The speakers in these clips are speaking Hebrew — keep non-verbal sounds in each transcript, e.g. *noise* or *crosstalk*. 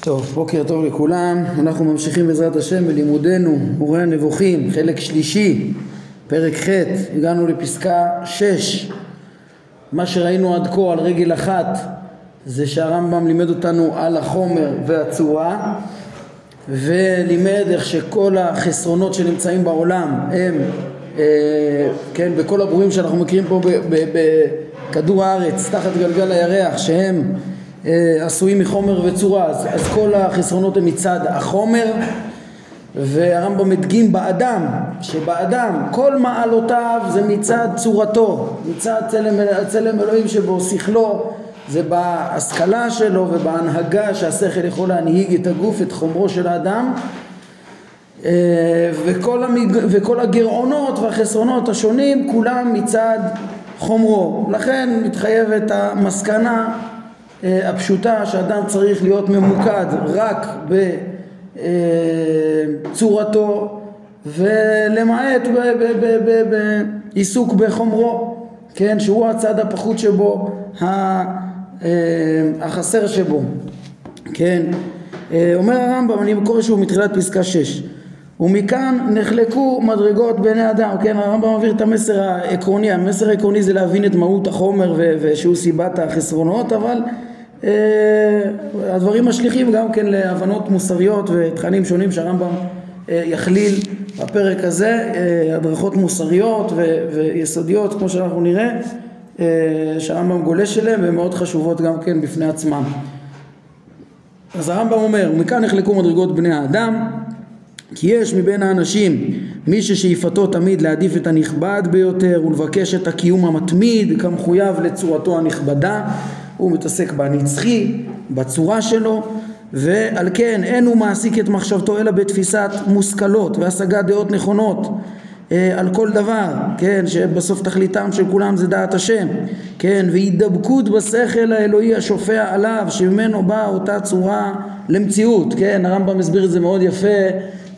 טוב, בוקר טוב לכולם, אנחנו ממשיכים בעזרת השם בלימודנו, מורה הנבוכים, חלק שלישי, פרק ח', הגענו לפסקה 6. מה שראינו עד כה על רגל אחת זה שהרמב"ם לימד אותנו על החומר והצורה ולימד איך שכל החסרונות שנמצאים בעולם הם, אה, כן, בכל הברואים שאנחנו מכירים פה בכדור הארץ, תחת גלגל הירח, שהם עשויים מחומר וצורה, אז, אז כל החסרונות הם מצד החומר והרמב"ם הדגים באדם, שבאדם כל מעלותיו זה מצד צורתו, מצד צלם, צלם אלוהים שבו, שכלו, זה בהשכלה שלו ובהנהגה שהשכל יכול להנהיג את הגוף, את חומרו של האדם אה, וכל, המג... וכל הגרעונות והחסרונות השונים כולם מצד חומרו. לכן מתחייבת המסקנה אה, הפשוטה שאדם צריך להיות ממוקד רק בצורתו ולמעט בעיסוק בחומרו, כן, שהוא הצד הפחות שבו, אה, החסר שבו, כן, אה, אומר הרמב"ם, אני קורא שוב מתחילת פסקה 6 ומכאן נחלקו מדרגות בני אדם, כן? הרמב"ם מעביר את המסר העקרוני, המסר העקרוני זה להבין את מהות החומר ושהוא סיבת החסרונות אבל אה, הדברים משליכים גם כן להבנות מוסריות ותכנים שונים שהרמב"ם אה, יכליל בפרק הזה, אה, הדרכות מוסריות ויסודיות כמו שאנחנו נראה שהרמב"ם גולש אליהן והן מאוד חשובות גם כן בפני עצמן. אז הרמב"ם אומר, מכאן נחלקו מדרגות בני האדם כי יש מבין האנשים מי ששאיפתו תמיד להעדיף את הנכבד ביותר ולבקש את הקיום המתמיד כמחויב לצורתו הנכבדה הוא מתעסק בנצחי, בצורה שלו, ועל כן אין הוא מעסיק את מחשבתו אלא בתפיסת מושכלות והשגת דעות נכונות אה, על כל דבר, כן, שבסוף תכליתם של כולם זה דעת השם, כן, והידבקות בשכל האלוהי השופע עליו, שממנו באה אותה צורה למציאות, כן, הרמב"ם הסביר את זה מאוד יפה,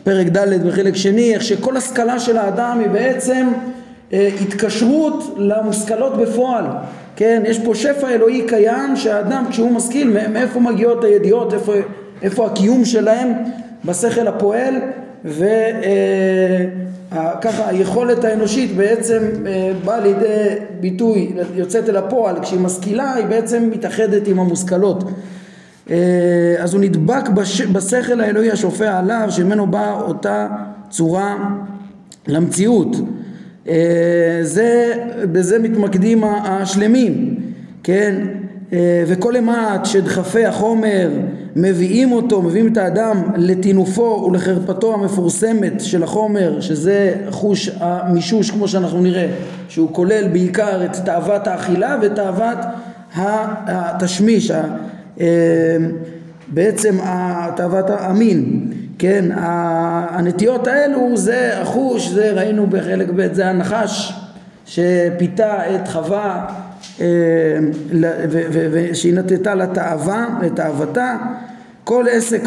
פרק ד' בחלק שני, איך שכל השכלה של האדם היא בעצם התקשרות למושכלות בפועל, כן, יש פה שפע אלוהי קיים שהאדם כשהוא משכיל מאיפה מגיעות הידיעות, איפה, איפה הקיום שלהם בשכל הפועל וככה היכולת האנושית בעצם אה, באה לידי ביטוי, יוצאת אל הפועל, כשהיא משכילה היא בעצם מתאחדת עם המושכלות. אה, אז הוא נדבק בש... בשכל האלוהי השופע עליו שממנו באה אותה צורה למציאות. אה, זה, בזה מתמקדים השלמים, כן? אה, וכל אימת שדחפי החומר מביאים אותו, מביאים את האדם לטינופו ולחרפתו המפורסמת של החומר, שזה חוש המישוש כמו שאנחנו נראה, שהוא כולל בעיקר את תאוות האכילה ותאוות התשמיש, אה, בעצם תאוות המין. כן, הנטיות האלו זה החוש, זה ראינו בחלק ב', זה הנחש שפיתה את חווה אה, ושהיא נטטה לתאווה, לתאוותה, כל עסק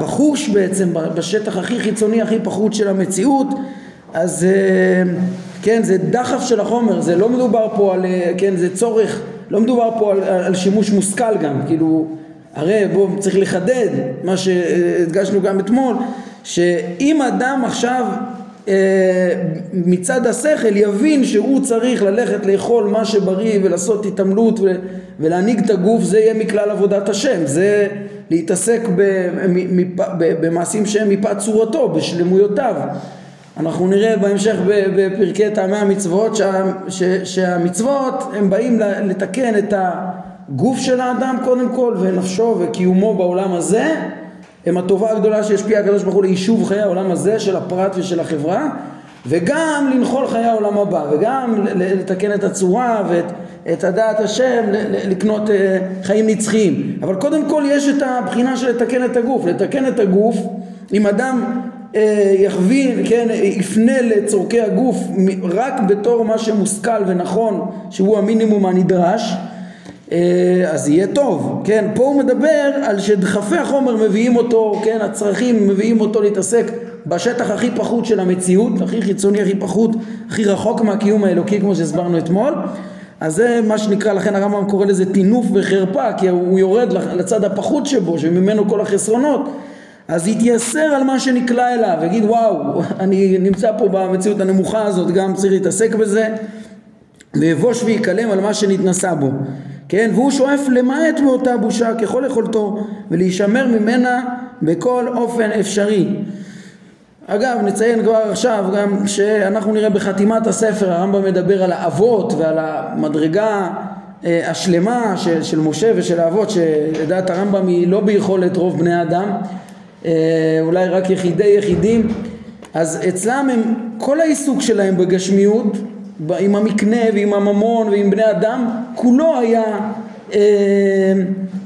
בחוש בעצם, בשטח הכי חיצוני, הכי פחות של המציאות, אז אה, כן, זה דחף של החומר, זה לא מדובר פה על, אה, כן, זה צורך, לא מדובר פה על, על שימוש מושכל גם, כאילו הרי בואו צריך לחדד מה שהדגשנו גם אתמול שאם אדם עכשיו אה, מצד השכל יבין שהוא צריך ללכת לאכול מה שבריא ולעשות התעמלות ולהנהיג את הגוף זה יהיה מכלל עבודת השם. זה להתעסק במעשים שהם מפאת צורתו בשלמויותיו. אנחנו נראה בהמשך בפרקי טעמי המצוות שה, שהמצוות הם באים לתקן את ה... גוף של האדם קודם כל ונפשו וקיומו בעולם הזה הם הטובה הגדולה שהשפיעה הקדוש ברוך הוא ליישוב חיי העולם הזה של הפרט ושל החברה וגם לנחול חיי העולם הבא וגם לתקן את הצורה ואת את הדעת השם לקנות אה, חיים נצחיים. אבל קודם כל יש את הבחינה של לתקן את הגוף. לתקן את הגוף אם אדם אה, יכווין, כן, יפנה לצורכי הגוף רק בתור מה שמושכל ונכון שהוא המינימום הנדרש אז יהיה טוב, כן, פה הוא מדבר על שדחפי החומר מביאים אותו, כן, הצרכים מביאים אותו להתעסק בשטח הכי פחות של המציאות, הכי חיצוני, הכי פחות, הכי רחוק מהקיום האלוקי כמו שהסברנו אתמול אז זה מה שנקרא, לכן הרמב"ם קורא לזה טינוף וחרפה, כי הוא יורד לצד הפחות שבו, שממנו כל החסרונות. אז יתייסר על מה שנקלע אליו, יגיד וואו, אני נמצא פה במציאות הנמוכה הזאת, גם צריך להתעסק בזה, ויבוש ויקלם על מה שנתנסה בו. כן, והוא שואף למעט מאותה בושה ככל יכולתו ולהישמר ממנה בכל אופן אפשרי. אגב, נציין כבר עכשיו גם שאנחנו נראה בחתימת הספר, הרמב"ם מדבר על האבות ועל המדרגה אה, השלמה של, של משה ושל האבות, שלדעת הרמב"ם היא לא ביכולת רוב בני אדם, אה, אולי רק יחידי יחידים, אז אצלם הם, כל העיסוק שלהם בגשמיות, עם המקנה ועם הממון ועם בני אדם, כולו היה אה,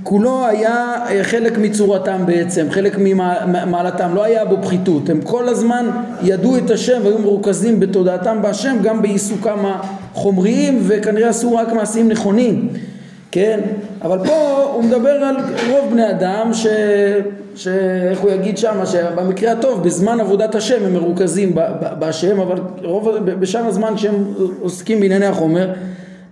כולו היה אה, חלק מצורתם בעצם, חלק ממעלתם, לא היה בו פחיתות, הם כל הזמן ידעו את השם והיו מרוכזים בתודעתם בהשם גם בעיסוקם החומריים וכנראה עשו רק מעשים נכונים, כן? אבל פה הוא מדבר על רוב בני אדם ש... שאיך הוא יגיד שם, שבמקרה הטוב בזמן עבודת השם הם מרוכזים בהשם, אבל רוב, בשאר הזמן שהם עוסקים בענייני החומר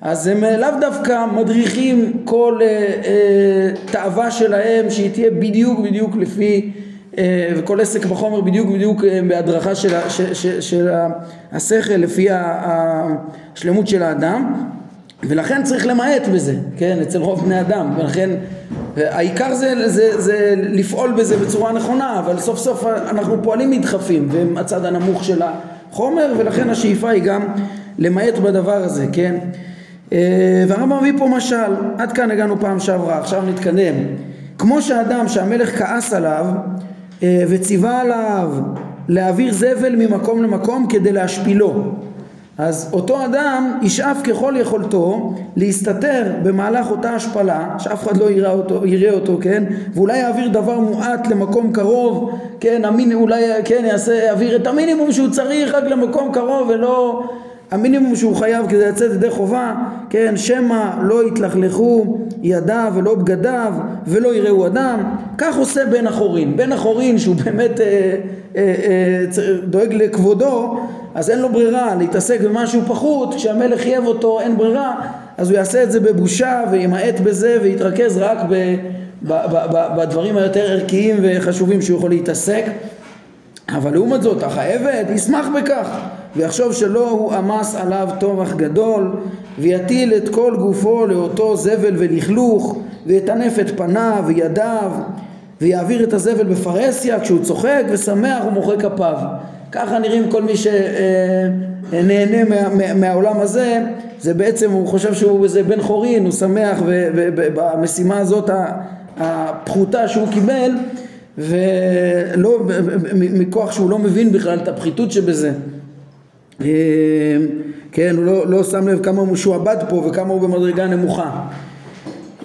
אז הם לאו דווקא מדריכים כל אה, אה, תאווה שלהם שהיא תהיה בדיוק בדיוק לפי אה, וכל עסק בחומר בדיוק בדיוק אה, בהדרכה של, ש, ש, של השכל לפי השלמות של האדם ולכן צריך למעט בזה, כן, אצל רוב בני אדם ולכן העיקר זה, זה, זה לפעול בזה בצורה נכונה אבל סוף סוף אנחנו פועלים מדחפים והם הצד הנמוך של החומר ולכן השאיפה היא גם למעט בדבר הזה, כן אה, והרמב"ם מביא פה משל, עד כאן הגענו פעם שעברה, עכשיו נתקדם. כמו שאדם שהמלך כעס עליו אה, וציווה עליו להעביר זבל ממקום למקום כדי להשפילו. אז אותו אדם ישאף ככל יכולתו להסתתר במהלך אותה השפלה, שאף אחד לא יראה אותו, יראה אותו כן? ואולי יעביר דבר מועט למקום קרוב, כן? המין, אולי כן, יעשה, יעביר את המינימום שהוא צריך רק למקום קרוב ולא המינימום שהוא חייב כדי לצאת ידי חובה, כן, שמא לא יתלכלכו ידיו ולא בגדיו ולא יראו אדם, כך עושה בן החורין. בן החורין שהוא באמת אה, אה, אה, דואג לכבודו, אז אין לו ברירה להתעסק במשהו פחות, כשהמלך חייב אותו אין ברירה, אז הוא יעשה את זה בבושה וימעט בזה ויתרכז רק ב, ב, ב, ב, בדברים היותר ערכיים וחשובים שהוא יכול להתעסק. אבל לעומת זאת, אך העבד ישמח בכך. ויחשוב שלא הוא עמס עליו טורח גדול ויטיל את כל גופו לאותו זבל ולכלוך ויטנף את פניו וידיו ויעביר את הזבל בפרהסיה כשהוא צוחק ושמח ומוחא כפיו ככה נראים כל מי שנהנה מה, מה, מהעולם הזה זה בעצם הוא חושב שהוא איזה בן חורין הוא שמח ובמשימה הזאת הפחותה שהוא קיבל ולא מכוח שהוא לא מבין בכלל את הפחיתות שבזה אמ, כן, הוא לא, לא שם לב כמה הוא משועבד פה וכמה הוא במדרגה נמוכה.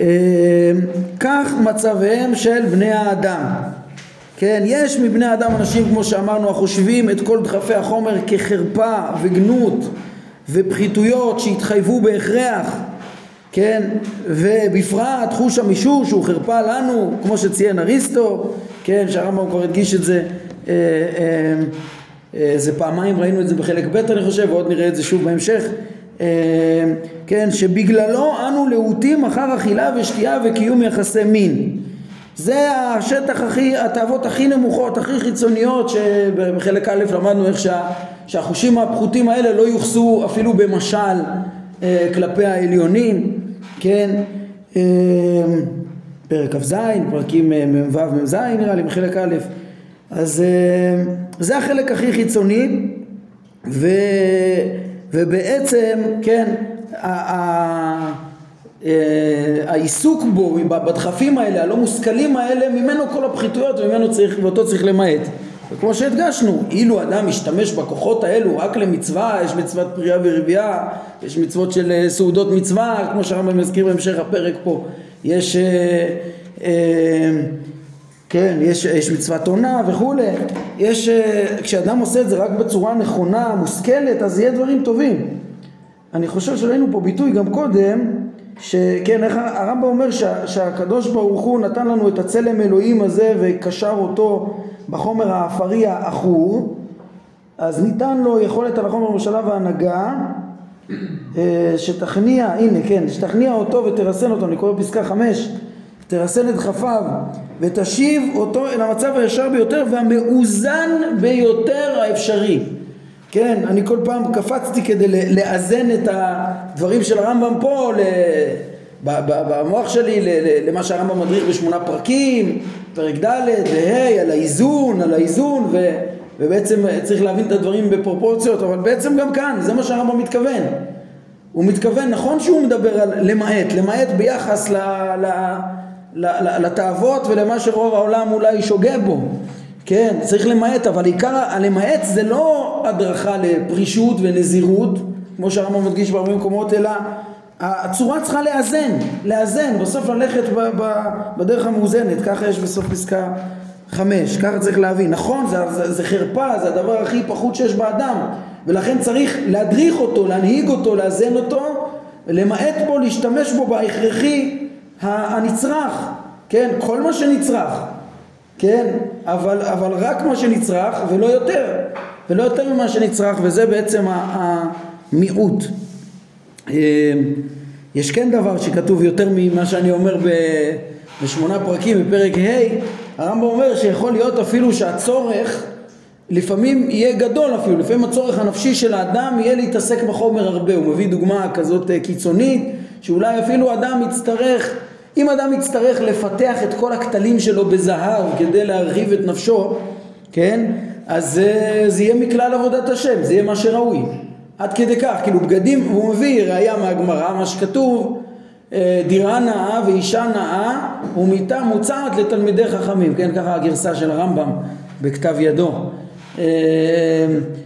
אמ, כך מצביהם של בני האדם. כן, יש מבני האדם אנשים כמו שאמרנו החושבים את כל דחפי החומר כחרפה וגנות ופחיתויות שהתחייבו בהכרח כן, ובפרט חוש המישוש הוא חרפה לנו כמו שציין אריסטו, כן, שהרמב"ם כבר הדגיש את זה אה, אה, אה, זה פעמיים ראינו את זה בחלק ב' אני חושב ועוד נראה את זה שוב בהמשך אה, כן? שבגללו אנו להוטים אחר אכילה ושתייה וקיום יחסי מין זה השטח הכי, התאוות הכי נמוכות, הכי חיצוניות שבחלק א' למדנו איך שה, שהחושים הפחותים האלה לא יוחסו אפילו במשל אה, כלפי העליונים, כן, פרק כ"ז, פרקים מ"ו מ"ז נראה לי, מחלק א', אז זה החלק הכי חיצוני ו, ובעצם כן אה, העיסוק בו בדחפים האלה הלא מושכלים האלה ממנו כל הפחיתויות וממנו צריך ואותו צריך למעט וכמו שהדגשנו אילו אדם משתמש בכוחות האלו רק למצווה יש מצוות פריאה ורבייה יש מצוות של אה, סעודות מצווה כמו שהרמב"ם מזכיר בהמשך הפרק פה יש אה, אה, כן, יש, יש מצוות עונה וכולי, יש, אה, כשאדם עושה את זה רק בצורה נכונה, מושכלת, אז יהיה דברים טובים. אני חושב שראינו פה ביטוי גם קודם, שכן, איך הרמב"ם אומר שה, שהקדוש ברוך הוא נתן לנו את הצלם אלוהים הזה וקשר אותו בחומר האפרי העכור, אז ניתן לו יכולת על החומר הממשלה והנהגה, אה, שתכניע, הנה כן, שתכניע אותו ותרסן אותו, אני קורא פסקה חמש, תרסן את כפיו ותשיב אותו אל המצב הישר ביותר והמאוזן ביותר האפשרי. כן, אני כל פעם קפצתי כדי לאזן את הדברים של הרמב"ם פה במוח שלי למה שהרמב"ם מדריך בשמונה פרקים, פרק ד' וה', על האיזון, על האיזון ו... ובעצם צריך להבין את הדברים בפרופורציות, אבל בעצם גם כאן, זה מה שהרמב"ם מתכוון. הוא מתכוון, נכון שהוא מדבר על למעט, למעט ביחס ל, ל, ל, ל, לתאוות ולמה שרוב העולם אולי שוגה בו. כן, צריך למעט, אבל עיקר הלמעט זה לא הדרכה לפרישות ונזירות, כמו שהרמב"ם מדגיש בהרבה מקומות, אלא הצורה צריכה לאזן, לאזן, בסוף ללכת ב, ב, בדרך המאוזנת, ככה יש בסוף פסקה חמש, ככה צריך להבין. נכון, זה, זה, זה חרפה, זה הדבר הכי פחות שיש באדם, ולכן צריך להדריך אותו, להנהיג אותו, לאזן אותו, למעט בו, להשתמש בו בהכרחי הנצרך, כן, כל מה שנצרך, כן, אבל, אבל רק מה שנצרך ולא יותר, ולא יותר ממה שנצרך, וזה בעצם המיעוט. אמ, יש כן דבר שכתוב יותר ממה שאני אומר בשמונה פרקים בפרק ה', הרמב"ם אומר שיכול להיות אפילו שהצורך לפעמים יהיה גדול אפילו, לפעמים הצורך הנפשי של האדם יהיה להתעסק בחומר הרבה, הוא מביא דוגמה כזאת אה, קיצונית, שאולי אפילו אדם יצטרך, אם אדם יצטרך לפתח את כל הכתלים שלו בזהב כדי להרחיב את נפשו, כן, אז זה, זה יהיה מכלל עבודת השם, זה יהיה מה שראוי, עד כדי כך, כאילו בגדים, הוא מביא ראייה מהגמרא, מה שכתוב אה, דירה נאה ואישה נאה ומיטה מוצעת לתלמידי חכמים, כן, ככה הגרסה של הרמב"ם בכתב ידו. אה,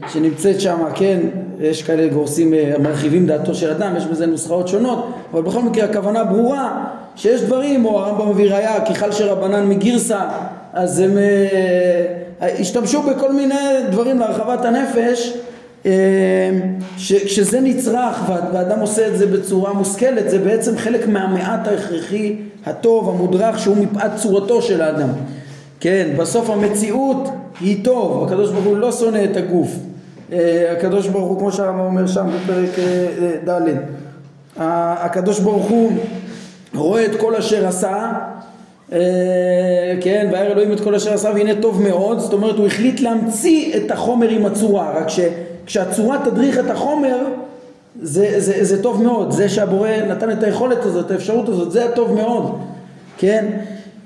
שנמצאת שם, כן, יש כאלה גורסים, אה, מרחיבים דעתו של אדם, יש בזה נוסחאות שונות, אבל בכל מקרה הכוונה ברורה שיש דברים, או הרמב"ם מביא ראייה, כיכל שרבנן מגרסה, אז הם השתמשו בכל מיני דברים להרחבת הנפש אמ, כשזה נצרך והאדם עושה את זה בצורה מושכלת זה בעצם חלק מהמעט ההכרחי הטוב המודרך שהוא מפאת צורתו של האדם כן בסוף המציאות היא טוב הקדוש ברוך הוא לא שונא את הגוף. אה, הקדוש ברוך הוא כמו שהרמב"ם אומר שם בפרק אה, אה, ד' הקדוש ברוך הוא רואה את כל אשר עשה כן, וירא אלוהים את כל אשר עשה והנה טוב מאוד, זאת אומרת הוא החליט להמציא את החומר עם הצורה, רק ש... כשהצורה תדריך את החומר זה, זה, זה טוב מאוד, זה שהבורא נתן את היכולת הזאת, את האפשרות הזאת, זה טוב מאוד, כן?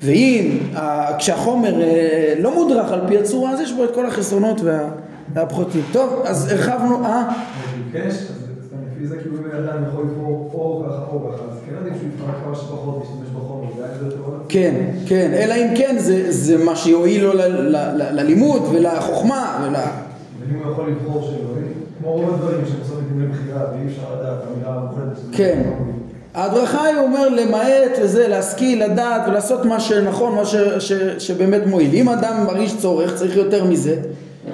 ואם אה, כשהחומר אה, לא מודרך על פי הצורה, אז יש בו את כל החסרונות וה, והפחותים. טוב, אז הרחבנו, אה? לפי זה כאילו אם אדם יכול לבחור אור ככה או ככה, אז כן עדיף שהוא יבחר כמה שפחות להשתמש בחומר, כן, כן, אלא אם כן זה, מה שיועיל לו ללימוד ולחוכמה ול... ואם הוא יכול לבחור שאלוהים, כמו רוב הדברים שבסוף ניתנים לבחירה ואי אפשר לדעת, אמירה מוחלטת. כן. ההדרכה היא אומר למעט וזה, להשכיל, לדעת ולעשות מה שנכון, מה ש, ש, שבאמת מועיל. אם אדם מרגיש צורך, צריך יותר מזה,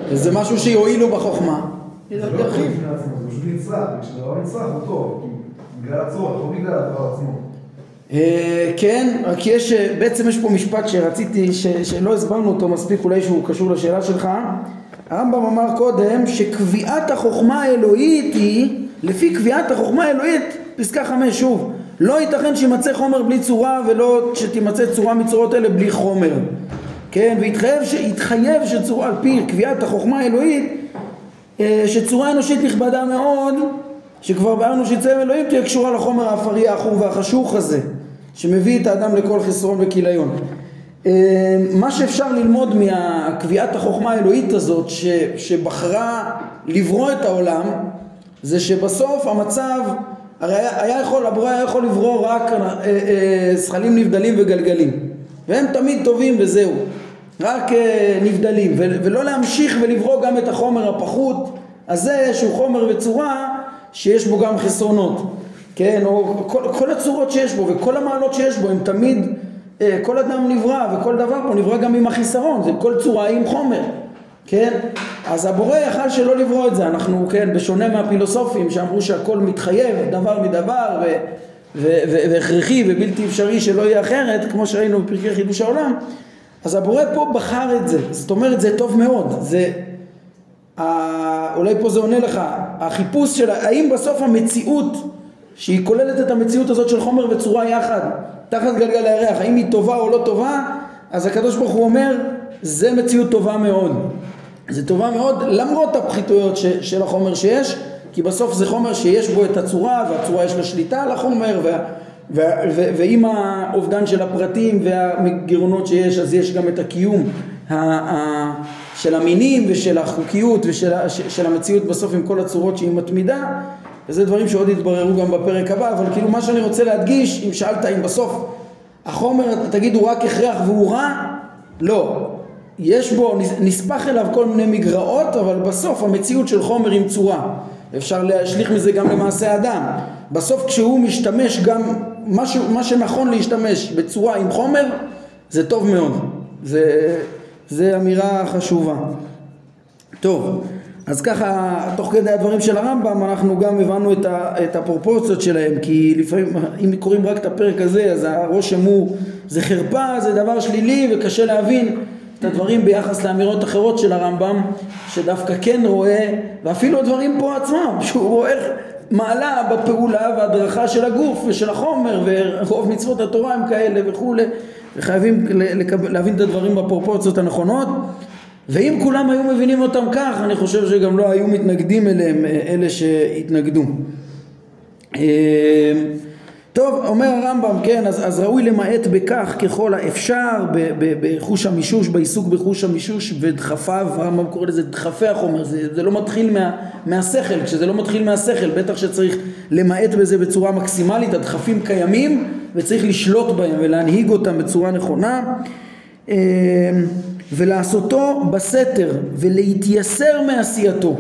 וזה משהו שיועילו בחוכמה. זה לא בפני עצמו, זה פשוט נצרך, וכשדבר נצרך הוא טוב, בגלל הצורך, לא בגלל הדבר עצמו. אה, כן, רק יש, בעצם יש פה משפט שרציתי, שלא הסברנו אותו מספיק, אולי שהוא קשור לשאלה שלך. הרמב"ם אמר קודם שקביעת החוכמה האלוהית היא, לפי קביעת החוכמה האלוהית, פסקה חמש שוב, לא ייתכן שימצא חומר בלי צורה ולא שתימצא צורה מצורות אלה בלי חומר. כן, והתחייב שצורה, על פי קביעת החוכמה האלוהית, אה, שצורה אנושית נכבדה מאוד, שכבר בארנו שיצא אלוהים תהיה קשורה לחומר האפרי העכור והחשוך הזה, שמביא את האדם לכל חסרון וכיליון. אמ, מה שאפשר ללמוד מקביעת החוכמה האלוהית הזאת ש, שבחרה לברוא את העולם זה שבסוף המצב הרי היה, היה יכול, הבורא היה יכול לברוא רק אה, אה, זכלים נבדלים וגלגלים. והם תמיד טובים וזהו. רק אה, נבדלים. ו, ולא להמשיך ולברוא גם את החומר הפחות הזה שהוא חומר וצורה שיש בו גם חסרונות. כן? או כל, כל הצורות שיש בו וכל המעלות שיש בו הם תמיד אה, כל אדם נברא וכל דבר פה נברא גם עם החיסרון, זה כל צורה עם חומר, כן? אז הבורא יכל שלא לברוא את זה, אנחנו, כן, בשונה מהפילוסופים שאמרו שהכל מתחייב דבר מדבר והכרחי ובלתי אפשרי שלא יהיה אחרת, כמו שראינו בפרקי חידוש העולם, אז הבורא פה בחר את זה, זאת אומרת זה טוב מאוד, זה אולי פה זה עונה לך, החיפוש של האם בסוף המציאות שהיא כוללת את המציאות הזאת של חומר וצורה יחד תחת גלגל הירח, האם היא טובה או לא טובה, אז הקדוש ברוך הוא אומר זה מציאות טובה מאוד. זה טובה מאוד למרות הפחיתויות ש, של החומר שיש, כי בסוף זה חומר שיש בו את הצורה והצורה יש לה שליטה על החומר וה, וה, ו, ועם האובדן של הפרטים והגירונות שיש אז יש גם את הקיום ה, ה, של המינים ושל החוקיות ושל של המציאות בסוף עם כל הצורות שהיא מתמידה וזה דברים שעוד יתבררו גם בפרק הבא אבל כאילו מה שאני רוצה להדגיש אם שאלת אם בסוף החומר תגיד הוא רק הכרח והוא רע? לא יש בו, נספח אליו כל מיני מגרעות, אבל בסוף המציאות של חומר עם צורה. אפשר להשליך מזה גם למעשה אדם. בסוף כשהוא משתמש גם, מה, ש, מה שנכון להשתמש בצורה עם חומר, זה טוב מאוד. זה, זה אמירה חשובה. טוב, אז ככה, תוך כדי הדברים של הרמב"ם, אנחנו גם הבנו את, ה, את הפרופורציות שלהם, כי לפעמים, אם קוראים רק את הפרק הזה, אז הרושם הוא, זה חרפה, זה דבר שלילי וקשה להבין. את הדברים ביחס לאמירות אחרות של הרמב"ם, שדווקא כן רואה, ואפילו הדברים פה עצמם, שהוא רואה מעלה בפעולה והדרכה של הגוף ושל החומר, ורוב מצוות התורה הם כאלה וכולי, וחייבים להבין את הדברים בפרופורציות הנכונות. ואם כולם היו מבינים אותם כך, אני חושב שגם לא היו מתנגדים אליהם אלה שהתנגדו. טוב, אומר הרמב"ם, כן, אז, אז ראוי למעט בכך ככל האפשר בחוש המישוש, בעיסוק בחוש המישוש ודחפיו, הרמב"ם קורא לזה דחפי החומר, זה, זה לא מתחיל מה, מהשכל, כשזה לא מתחיל מהשכל, בטח שצריך למעט בזה בצורה מקסימלית, הדחפים קיימים וצריך לשלוט בהם ולהנהיג אותם בצורה נכונה אה, ולעשותו בסתר ולהתייסר מעשייתו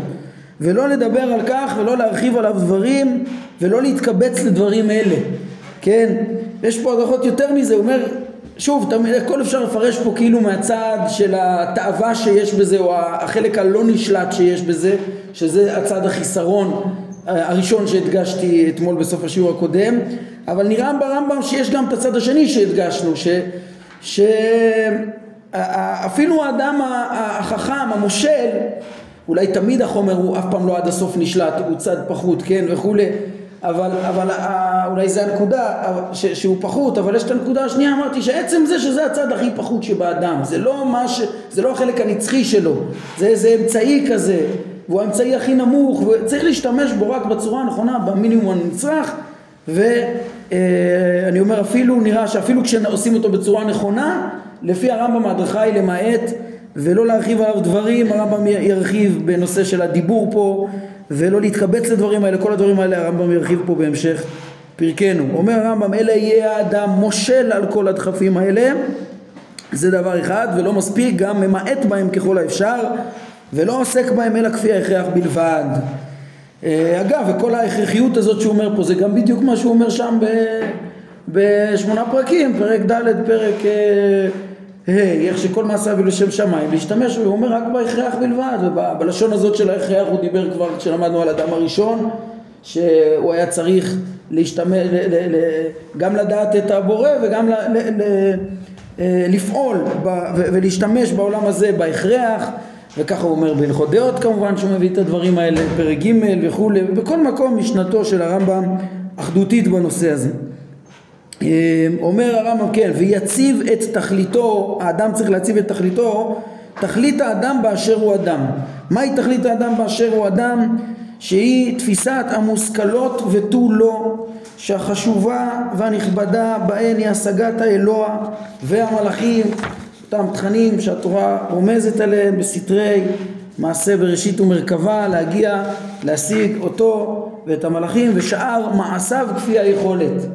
ולא לדבר על כך ולא להרחיב עליו דברים ולא להתקבץ לדברים אלה כן? יש פה הדרכות יותר מזה, הוא אומר, שוב, תמיד, הכל אפשר לפרש פה כאילו מהצד של התאווה שיש בזה, או החלק הלא נשלט שיש בזה, שזה הצד החיסרון הראשון שהדגשתי אתמול בסוף השיעור הקודם, אבל נראה ברמב"ם שיש גם את הצד השני שהדגשנו, ש... ש... אפילו האדם החכם, המושל, אולי תמיד החומר הוא אף פעם לא עד הסוף נשלט, הוא צד פחות, כן, וכולי, אבל, אבל אולי זה הנקודה ש, שהוא פחות, אבל יש את הנקודה השנייה, אמרתי שעצם זה שזה הצד הכי פחות שבאדם, זה לא, ש, זה לא החלק הנצחי שלו, זה איזה אמצעי כזה, והוא האמצעי הכי נמוך, וצריך להשתמש בו רק בצורה הנכונה, במינימום הנצרך, ואני אומר אפילו, נראה שאפילו כשעושים אותו בצורה נכונה, לפי הרמב"ם ההדרכה היא למעט ולא להרחיב עליו דברים, הרמב"ם ירחיב בנושא של הדיבור פה ולא להתקבץ לדברים האלה, כל הדברים האלה הרמב"ם ירחיב פה בהמשך פרקנו. אומר הרמב"ם, אלא יהיה האדם מושל על כל הדחפים האלה, זה דבר אחד, ולא מספיק, גם ממעט בהם ככל האפשר, ולא עוסק בהם אלא כפי ההכרח בלבד. אה, אגב, וכל ההכרחיות הזאת שהוא אומר פה, זה גם בדיוק מה שהוא אומר שם ב... בשמונה פרקים, פרק ד', פרק... איך שכל מעשה יביא לשם שמיים, להשתמש, הוא אומר רק בהכרח בלבד, ובלשון הזאת של ההכרח הוא דיבר כבר כשלמדנו על אדם הראשון, שהוא היה צריך להשתמש, גם לדעת את הבורא וגם אה, לפעול ולהשתמש בעולם הזה בהכרח, וככה הוא אומר בהלכות דעות כמובן שהוא מביא את הדברים האלה, פרק ג' וכולי, ובכל מקום משנתו של הרמב"ם אחדותית בנושא הזה. אמ, אומר הרמב"ם כן, ויציב את תכליתו, האדם צריך להציב את תכליתו, תכלית האדם באשר הוא אדם. מהי תכלית האדם באשר הוא אדם? שהיא תפיסת המושכלות ותו לא, שהחשובה והנכבדה בהן היא השגת האלוה והמלאכים, אותם תכנים שהתורה רומזת עליהם בסתרי מעשה בראשית ומרכבה, להגיע, להשיג אותו ואת המלאכים ושאר מעשיו כפי היכולת.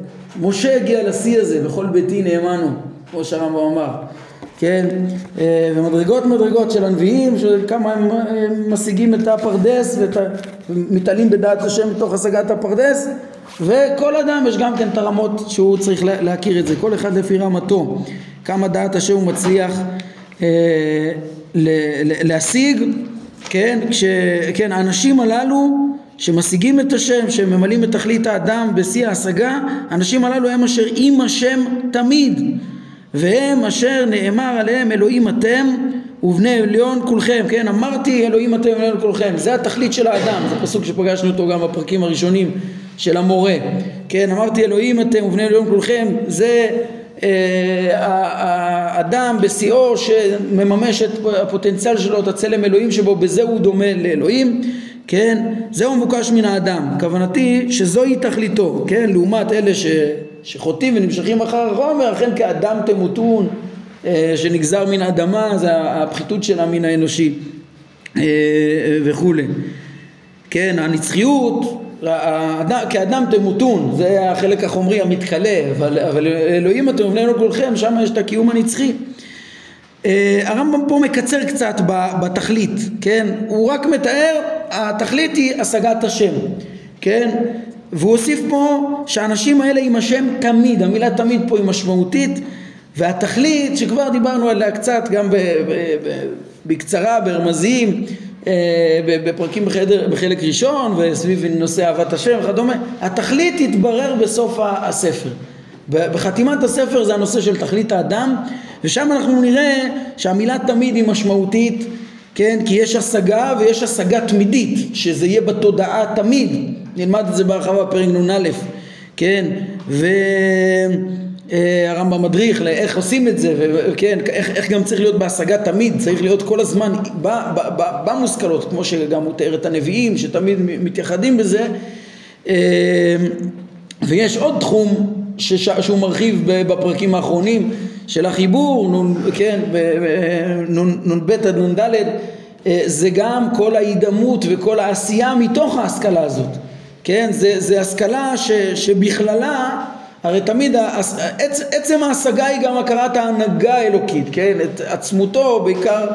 משה הגיע לשיא הזה, בכל ביתי נאמנו, כמו שהרמב"ם אמר, כן, אה, ומדרגות מדרגות של הנביאים, של כמה הם, הם משיגים את הפרדס ומתעלים בדעת השם מתוך השגת הפרדס, וכל אדם יש גם כן את הרמות שהוא צריך להכיר את זה, כל אחד לפי רמתו, כמה דעת השם הוא מצליח אה, להשיג, כן, כש, כן, הללו שמשיגים את השם, שממלאים את תכלית האדם בשיא ההשגה, האנשים הללו הם אשר עם השם תמיד, והם אשר נאמר עליהם אלוהים אתם, ובני עליון כולכם, כן, אמרתי אלוהים אתם עליון כולכם, זה התכלית של האדם, זה פסוק שפגשנו אותו גם בפרקים הראשונים של המורה, כן, אמרתי אלוהים אתם ובני עליון כולכם, זה האדם בשיאו שמממש את הפוטנציאל שלו, את הצלם אלוהים שבו, בזה הוא דומה לאלוהים, כן, זהו מבוקש מן האדם, כוונתי שזוהי תכליתו, כן, לעומת אלה ש, שחוטאים ונמשכים אחר החומר, אכן כאדם תמותון אה, שנגזר מן האדמה, זה הפחיתות של המין האנושי אה, וכולי, כן, הנצחיות כאדם תמותון, זה החלק החומרי המתכלה, אבל, אבל אלוהים אתם ובנינו כולכם, שם יש את הקיום הנצחי. אה, הרמב"ם פה מקצר קצת בתכלית, כן? הוא רק מתאר, התכלית היא השגת השם, כן? והוא הוסיף פה שהאנשים האלה עם השם תמיד, המילה תמיד פה היא משמעותית, והתכלית שכבר דיברנו עליה קצת גם בקצרה, ברמזים, אה, בפרקים בחדר, בחלק ראשון וסביב נושא אהבת השם וכדומה, התכלית תתברר בסוף הספר. בחתימת הספר זה הנושא של תכלית האדם ושם אנחנו נראה שהמילה תמיד היא משמעותית כן כי יש השגה ויש השגה תמידית שזה יהיה בתודעה תמיד. נלמד את זה בהרחבה בפרק נ"א. כן ו... אה, הרמב"ם מדריך לאיך עושים את זה וכן איך, איך גם צריך להיות בהשגה תמיד. צריך להיות כל הזמן במושכלות כמו שגם הוא תיאר את הנביאים שתמיד מתייחדים בזה. אה, ויש עוד תחום שהוא מרחיב בפרקים האחרונים של החיבור כן, נ"ב עד נ"ד אה, זה גם כל ההידמות וכל העשייה מתוך ההשכלה הזאת כן זה, זה השכלה ש, שבכללה הרי תמיד עצ, עצם ההשגה היא גם הכרת ההנהגה האלוקית, כן? את עצמותו בעיקר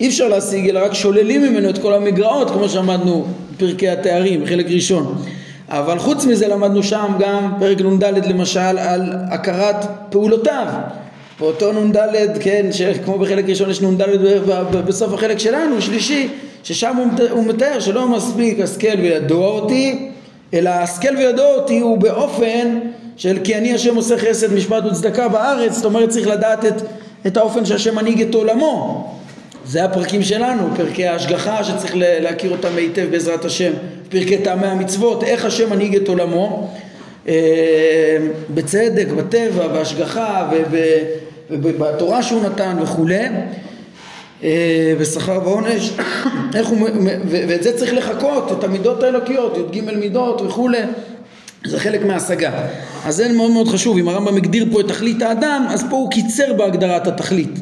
אי אפשר להשיג אלא רק שוללים ממנו את כל המגרעות כמו שאמרנו בפרקי התארים, חלק ראשון. אבל חוץ מזה למדנו שם גם פרק נ"ד למשל על הכרת פעולותיו. באותו נ"ד, כן, כמו בחלק ראשון יש נ"ד בסוף החלק שלנו, שלישי, ששם הוא מתאר שלא מספיק השכל וידוע אותי, אלא השכל וידוע אותי הוא באופן של כי אני השם עושה חסד משפט וצדקה בארץ, זאת אומרת צריך לדעת את, את האופן שהשם מנהיג את עולמו. זה הפרקים שלנו, פרקי ההשגחה שצריך להכיר אותם היטב בעזרת השם, פרקי טעמי המצוות, איך השם מנהיג את עולמו אה, בצדק, בטבע, בהשגחה ובתורה שהוא נתן וכולי אה, בשכר ועונש, *coughs* איך הוא, ואת זה צריך לחכות, את המידות האלוקיות, י"ג מידות וכולי זה חלק מההשגה. אז זה מאוד מאוד חשוב, אם הרמב"ם הגדיר פה את תכלית האדם, אז פה הוא קיצר בהגדרת התכלית.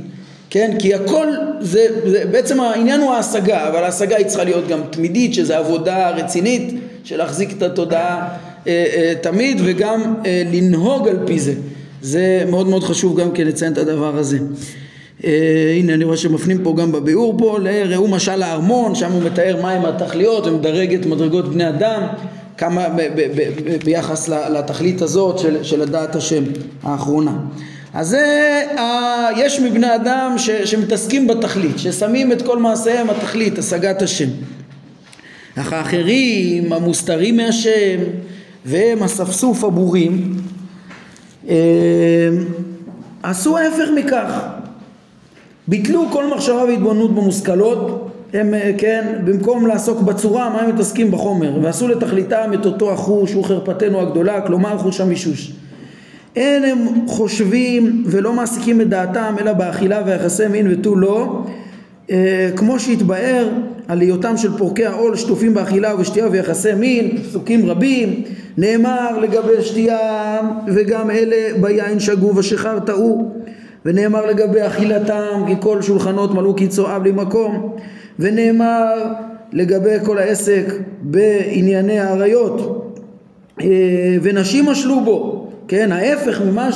כן? כי הכל, זה, זה, בעצם העניין הוא ההשגה, אבל ההשגה היא צריכה להיות גם תמידית, שזה עבודה רצינית של להחזיק את התודעה אה, אה, תמיד, וגם אה, לנהוג על פי זה. זה מאוד מאוד חשוב גם כן לציין את הדבר הזה. אה, הנה אני רואה שמפנים פה גם בביאור פה, ראו משל הארמון, שם הוא מתאר מהם התכליות ומדרג את מדרגות בני אדם. כמה ב, ב, ב, ביחס לתכלית הזאת של, של הדעת השם האחרונה. אז זה, ה, יש מבני אדם ש, שמתעסקים בתכלית, ששמים את כל מעשיהם התכלית, השגת השם. אך האחרים המוסתרים מהשם והם אספסוף הבורים עשו ההפך מכך. ביטלו כל מחשבה והתבוננות במושכלות. הם, אה, כן, במקום לעסוק בצורה, מה הם מתעסקים בחומר, ועשו לתכליתם את אותו החוש, הוא חרפתנו הגדולה, כלומר חוש המישוש. אין הם חושבים ולא מעסיקים את דעתם אלא באכילה ויחסי מין ותו לא, אה, כמו שהתבאר על היותם של פורקי העול שטופים באכילה ובשתייה ויחסי מין, פסוקים רבים, נאמר לגבי שתייה וגם אלה ביין שגו ושחר טעו, ונאמר לגבי אכילתם כי כל שולחנות מלאו קיצו אב למקום. ונאמר לגבי כל העסק בענייני האריות אה, ונשים משלו בו, כן, ההפך ממה,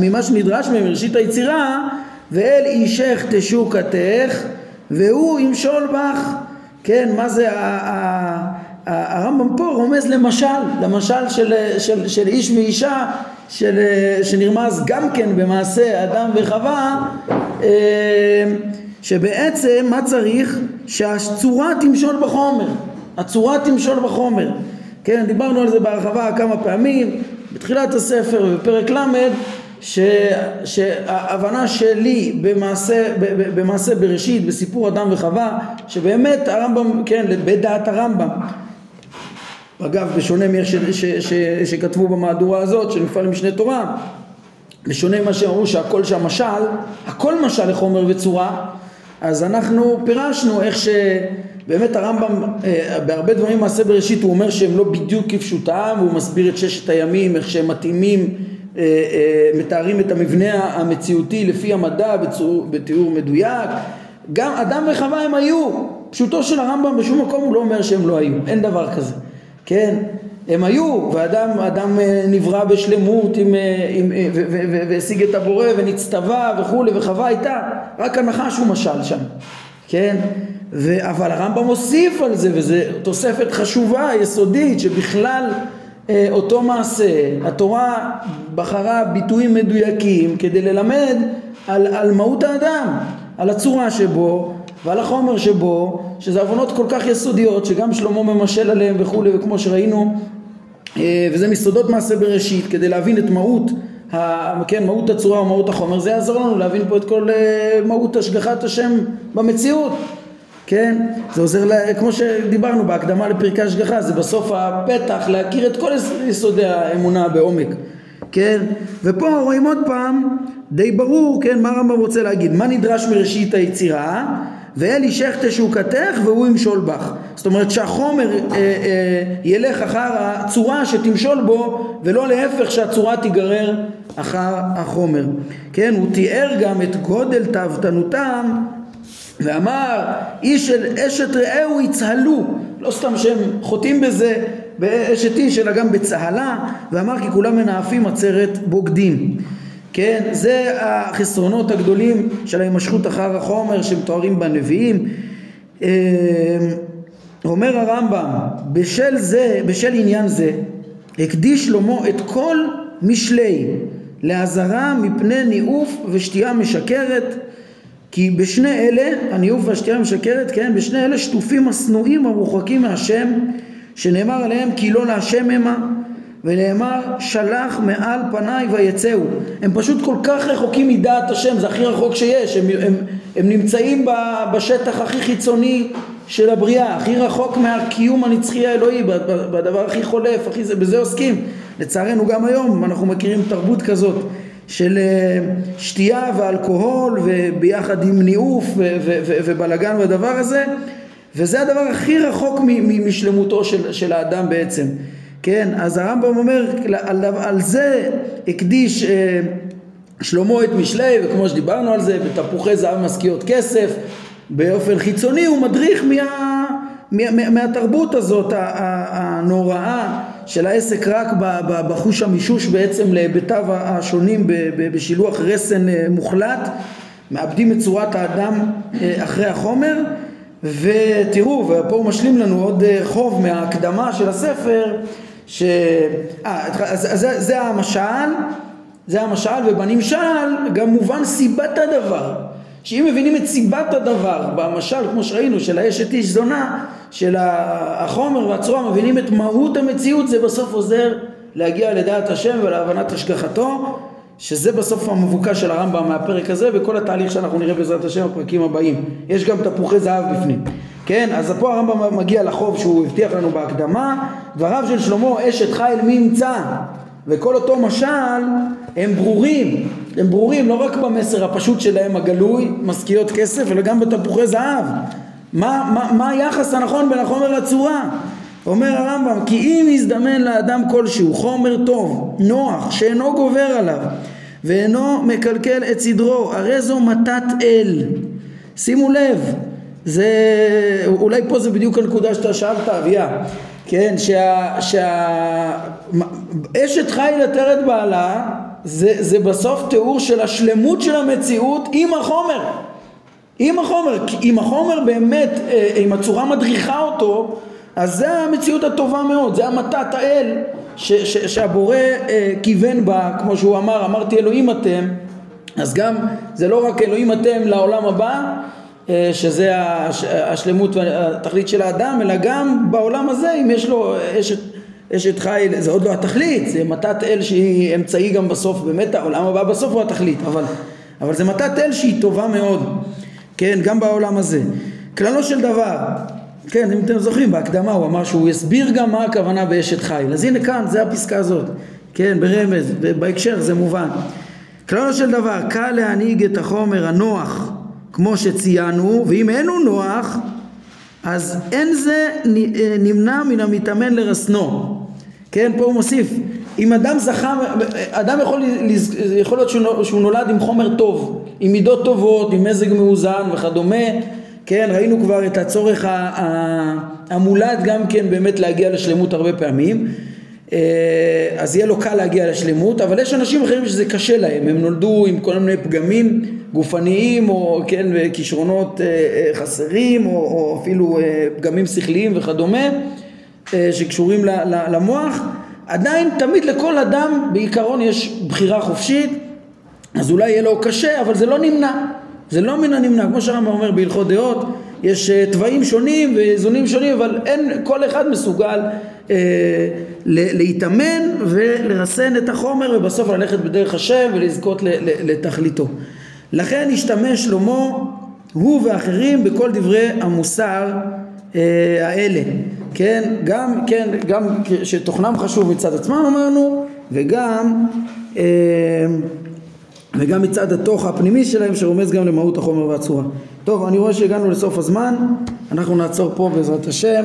ממה שנדרש מהם מראשית היצירה ואל אישך תשוקתך והוא ימשול בך, כן, מה זה הרמב"ם פה רומז למשל, למשל של, של, של איש ואישה של, שנרמז גם כן במעשה אדם וחווה אה, שבעצם מה צריך? שהצורה תמשול בחומר, הצורה תמשול בחומר. כן, דיברנו על זה בהרחבה כמה פעמים, בתחילת הספר ובפרק ל', ש, שההבנה שלי במעשה, במעשה בראשית, בסיפור אדם וחווה, שבאמת הרמב"ם, כן, בדעת הרמב"ם, אגב בשונה מאיך ש, ש, ש, שכתבו במהדורה הזאת של מפעל למשנה תורה, בשונה ממה שאמרו שהכל שם משל, הכל משל לחומר וצורה, אז אנחנו פירשנו איך שבאמת הרמב"ם אה, בהרבה דברים מעשה בראשית הוא אומר שהם לא בדיוק כפשוטם והוא מסביר את ששת הימים איך שהם מתאימים אה, אה, מתארים את המבנה המציאותי לפי המדע בצור, בתיאור מדויק. גם אדם וחווה הם היו. פשוטו של הרמב"ם בשום מקום הוא לא אומר שהם לא היו. אין דבר כזה כן הם היו ואדם אדם נברא בשלמות עם, עם, והשיג את הבורא ונצטווה וכולי וחווה הייתה רק הנחש הוא משל שם כן? ו, אבל הרמב"ם מוסיף על זה וזו תוספת חשובה יסודית שבכלל אה, אותו מעשה, התורה בחרה ביטויים מדויקים כדי ללמד על, על מהות האדם, על הצורה שבו ועל החומר שבו, שזה עוונות כל כך יסודיות שגם שלמה ממשל עליהם וכולי וכמו שראינו אה, וזה מסודות מעשה בראשית כדי להבין את מהות, כן, מהות הצורה ומהות החומר זה יעזור לנו להבין פה את כל אה, מהות השגחת השם במציאות כן? זה עוזר, לה, כמו שדיברנו בהקדמה לפרקי השגחה, זה בסוף הפתח להכיר את כל יסודי האמונה בעומק, כן? ופה רואים עוד פעם, די ברור, כן, מה הרמב"ם רוצה להגיד, מה נדרש מראשית היצירה? ואל אישך תשוקתך והוא ימשול בך. זאת אומרת שהחומר אה, אה, ילך אחר הצורה שתמשול בו ולא להפך שהצורה תיגרר אחר החומר. כן, הוא תיאר גם את גודל תאוותנותם ואמר איש אל אשת רעהו יצהלו לא סתם שהם חוטאים בזה באשת איש אלא גם בצהלה ואמר כי כולם מנאפים עצרת בוגדים כן זה החסרונות הגדולים של ההימשכות אחר החומר שמתוארים בנביאים. אמ, אומר הרמב"ם בשל זה בשל עניין זה הקדיש שלמה את כל משלי לאזהרה מפני ניאוף ושתייה משקרת כי בשני אלה, הניאוף והשתייה המשקרת, כן, בשני אלה שטופים השנואים המורחקים מהשם, שנאמר עליהם כי לא להשם המה, ונאמר שלח מעל פניי ויצאו. הם פשוט כל כך רחוקים מדעת השם, זה הכי רחוק שיש, הם, הם, הם נמצאים בשטח הכי חיצוני של הבריאה, הכי רחוק מהקיום הנצחי האלוהי, בדבר הכי חולף, הכי זה, בזה עוסקים. לצערנו גם היום אנחנו מכירים תרבות כזאת. של אה, שתייה ואלכוהול וביחד עם ניאוף ובלגן והדבר הזה וזה הדבר הכי רחוק משלמותו של, של האדם בעצם כן אז הרמב"ם אומר על, על זה הקדיש אה, שלמה את משלי וכמו שדיברנו על זה בתפוחי זהב משכיות כסף באופן חיצוני הוא מדריך מה, מה, מה, מהתרבות הזאת הנוראה של העסק רק בחוש המישוש בעצם להיבטיו השונים בשילוח רסן אה, מוחלט מאבדים את צורת האדם אה, אחרי החומר. ותראו ופה הוא משלים לנו עוד אה, חוב מההקדמה של הספר ש... אה, אז, אז זה, זה המשל זה המשל ובנמשל גם מובן סיבת הדבר. שאם מבינים את סיבת הדבר במשל כמו שראינו של האשת איש זונה של החומר והצורה מבינים את מהות המציאות זה בסוף עוזר להגיע לדעת השם ולהבנת השגחתו שזה בסוף המבוקש של הרמב"ם מהפרק הזה וכל התהליך שאנחנו נראה בעזרת השם בפרקים הבאים. יש גם תפוחי זהב בפנים כן אז פה הרמב"ם מגיע לחוב שהוא הבטיח לנו בהקדמה דבריו של שלמה אשת חיל מי ימצא וכל אותו משל הם ברורים הם ברורים לא רק במסר הפשוט שלהם הגלוי משכיות כסף אלא גם בתפוחי זהב מה, מה, מה היחס הנכון בין החומר לצורה? אומר הרמב"ם כי אם יזדמן לאדם כלשהו חומר טוב, נוח, שאינו גובר עליו ואינו מקלקל את סדרו, הרי זו מתת אל. שימו לב, זה, אולי פה זה בדיוק הנקודה שאתה שאלת אביה, כן, שה, שה, אשת חיל עטרת בעלה זה, זה בסוף תיאור של השלמות של המציאות עם החומר. אם החומר, אם החומר באמת, אה, אם הצורה מדריכה אותו, אז זה המציאות הטובה מאוד, זה המתת האל ש, ש, שהבורא אה, כיוון בה, כמו שהוא אמר, אמרתי אלוהים אתם, אז גם זה לא רק אלוהים אתם לעולם הבא, שזה השלמות והתכלית של האדם, אלא גם בעולם הזה, אם יש לו אשת, אשת חיל זה עוד לא התכלית, זה מתת אל שהיא אמצעי גם בסוף, באמת העולם הבא בסוף הוא התכלית, אבל, אבל זה מתת אל שהיא טובה מאוד, כן, גם בעולם הזה. כללו של דבר, כן, אם אתם זוכרים, בהקדמה הוא אמר שהוא יסביר גם מה הכוונה באשת חיל, אז הנה כאן, זה הפסקה הזאת, כן, ברמז, בהקשר זה מובן. כללו של דבר, קל להנהיג את החומר הנוח כמו שציינו, ואם אין הוא נוח, אז אין זה נמנע מן המתאמן לרסנו. כן, פה הוא מוסיף, אם אדם זכה, אדם יכול, יכול להיות שהוא נולד עם חומר טוב, עם מידות טובות, עם מזג מאוזן וכדומה, כן, ראינו כבר את הצורך המולד גם כן באמת להגיע לשלמות הרבה פעמים, אה, אז יהיה לו קל להגיע לשלמות, אבל יש אנשים אחרים שזה קשה להם, הם נולדו עם כל מיני פגמים גופניים או כן, כישרונות אה, אה, חסרים או, או אפילו פגמים שכליים וכדומה שקשורים למוח, עדיין תמיד לכל אדם בעיקרון יש בחירה חופשית, אז אולי יהיה לו קשה, אבל זה לא נמנע. זה לא מן הנמנע, כמו שהרמב"ם אומר בהלכות דעות, יש תוואים שונים ואיזונים שונים, אבל אין, כל אחד מסוגל אה, להתאמן ולרסן את החומר ובסוף ללכת בדרך השם ולזכות לתכליתו. לכן השתמש שלמה הוא ואחרים בכל דברי המוסר אה, האלה, כן, גם, כן, גם שתוכנם חשוב מצד עצמם אמרנו וגם אה, וגם מצד התוך הפנימי שלהם שרומז גם למהות החומר והצורה. טוב, אני רואה שהגענו לסוף הזמן, אנחנו נעצור פה בעזרת השם.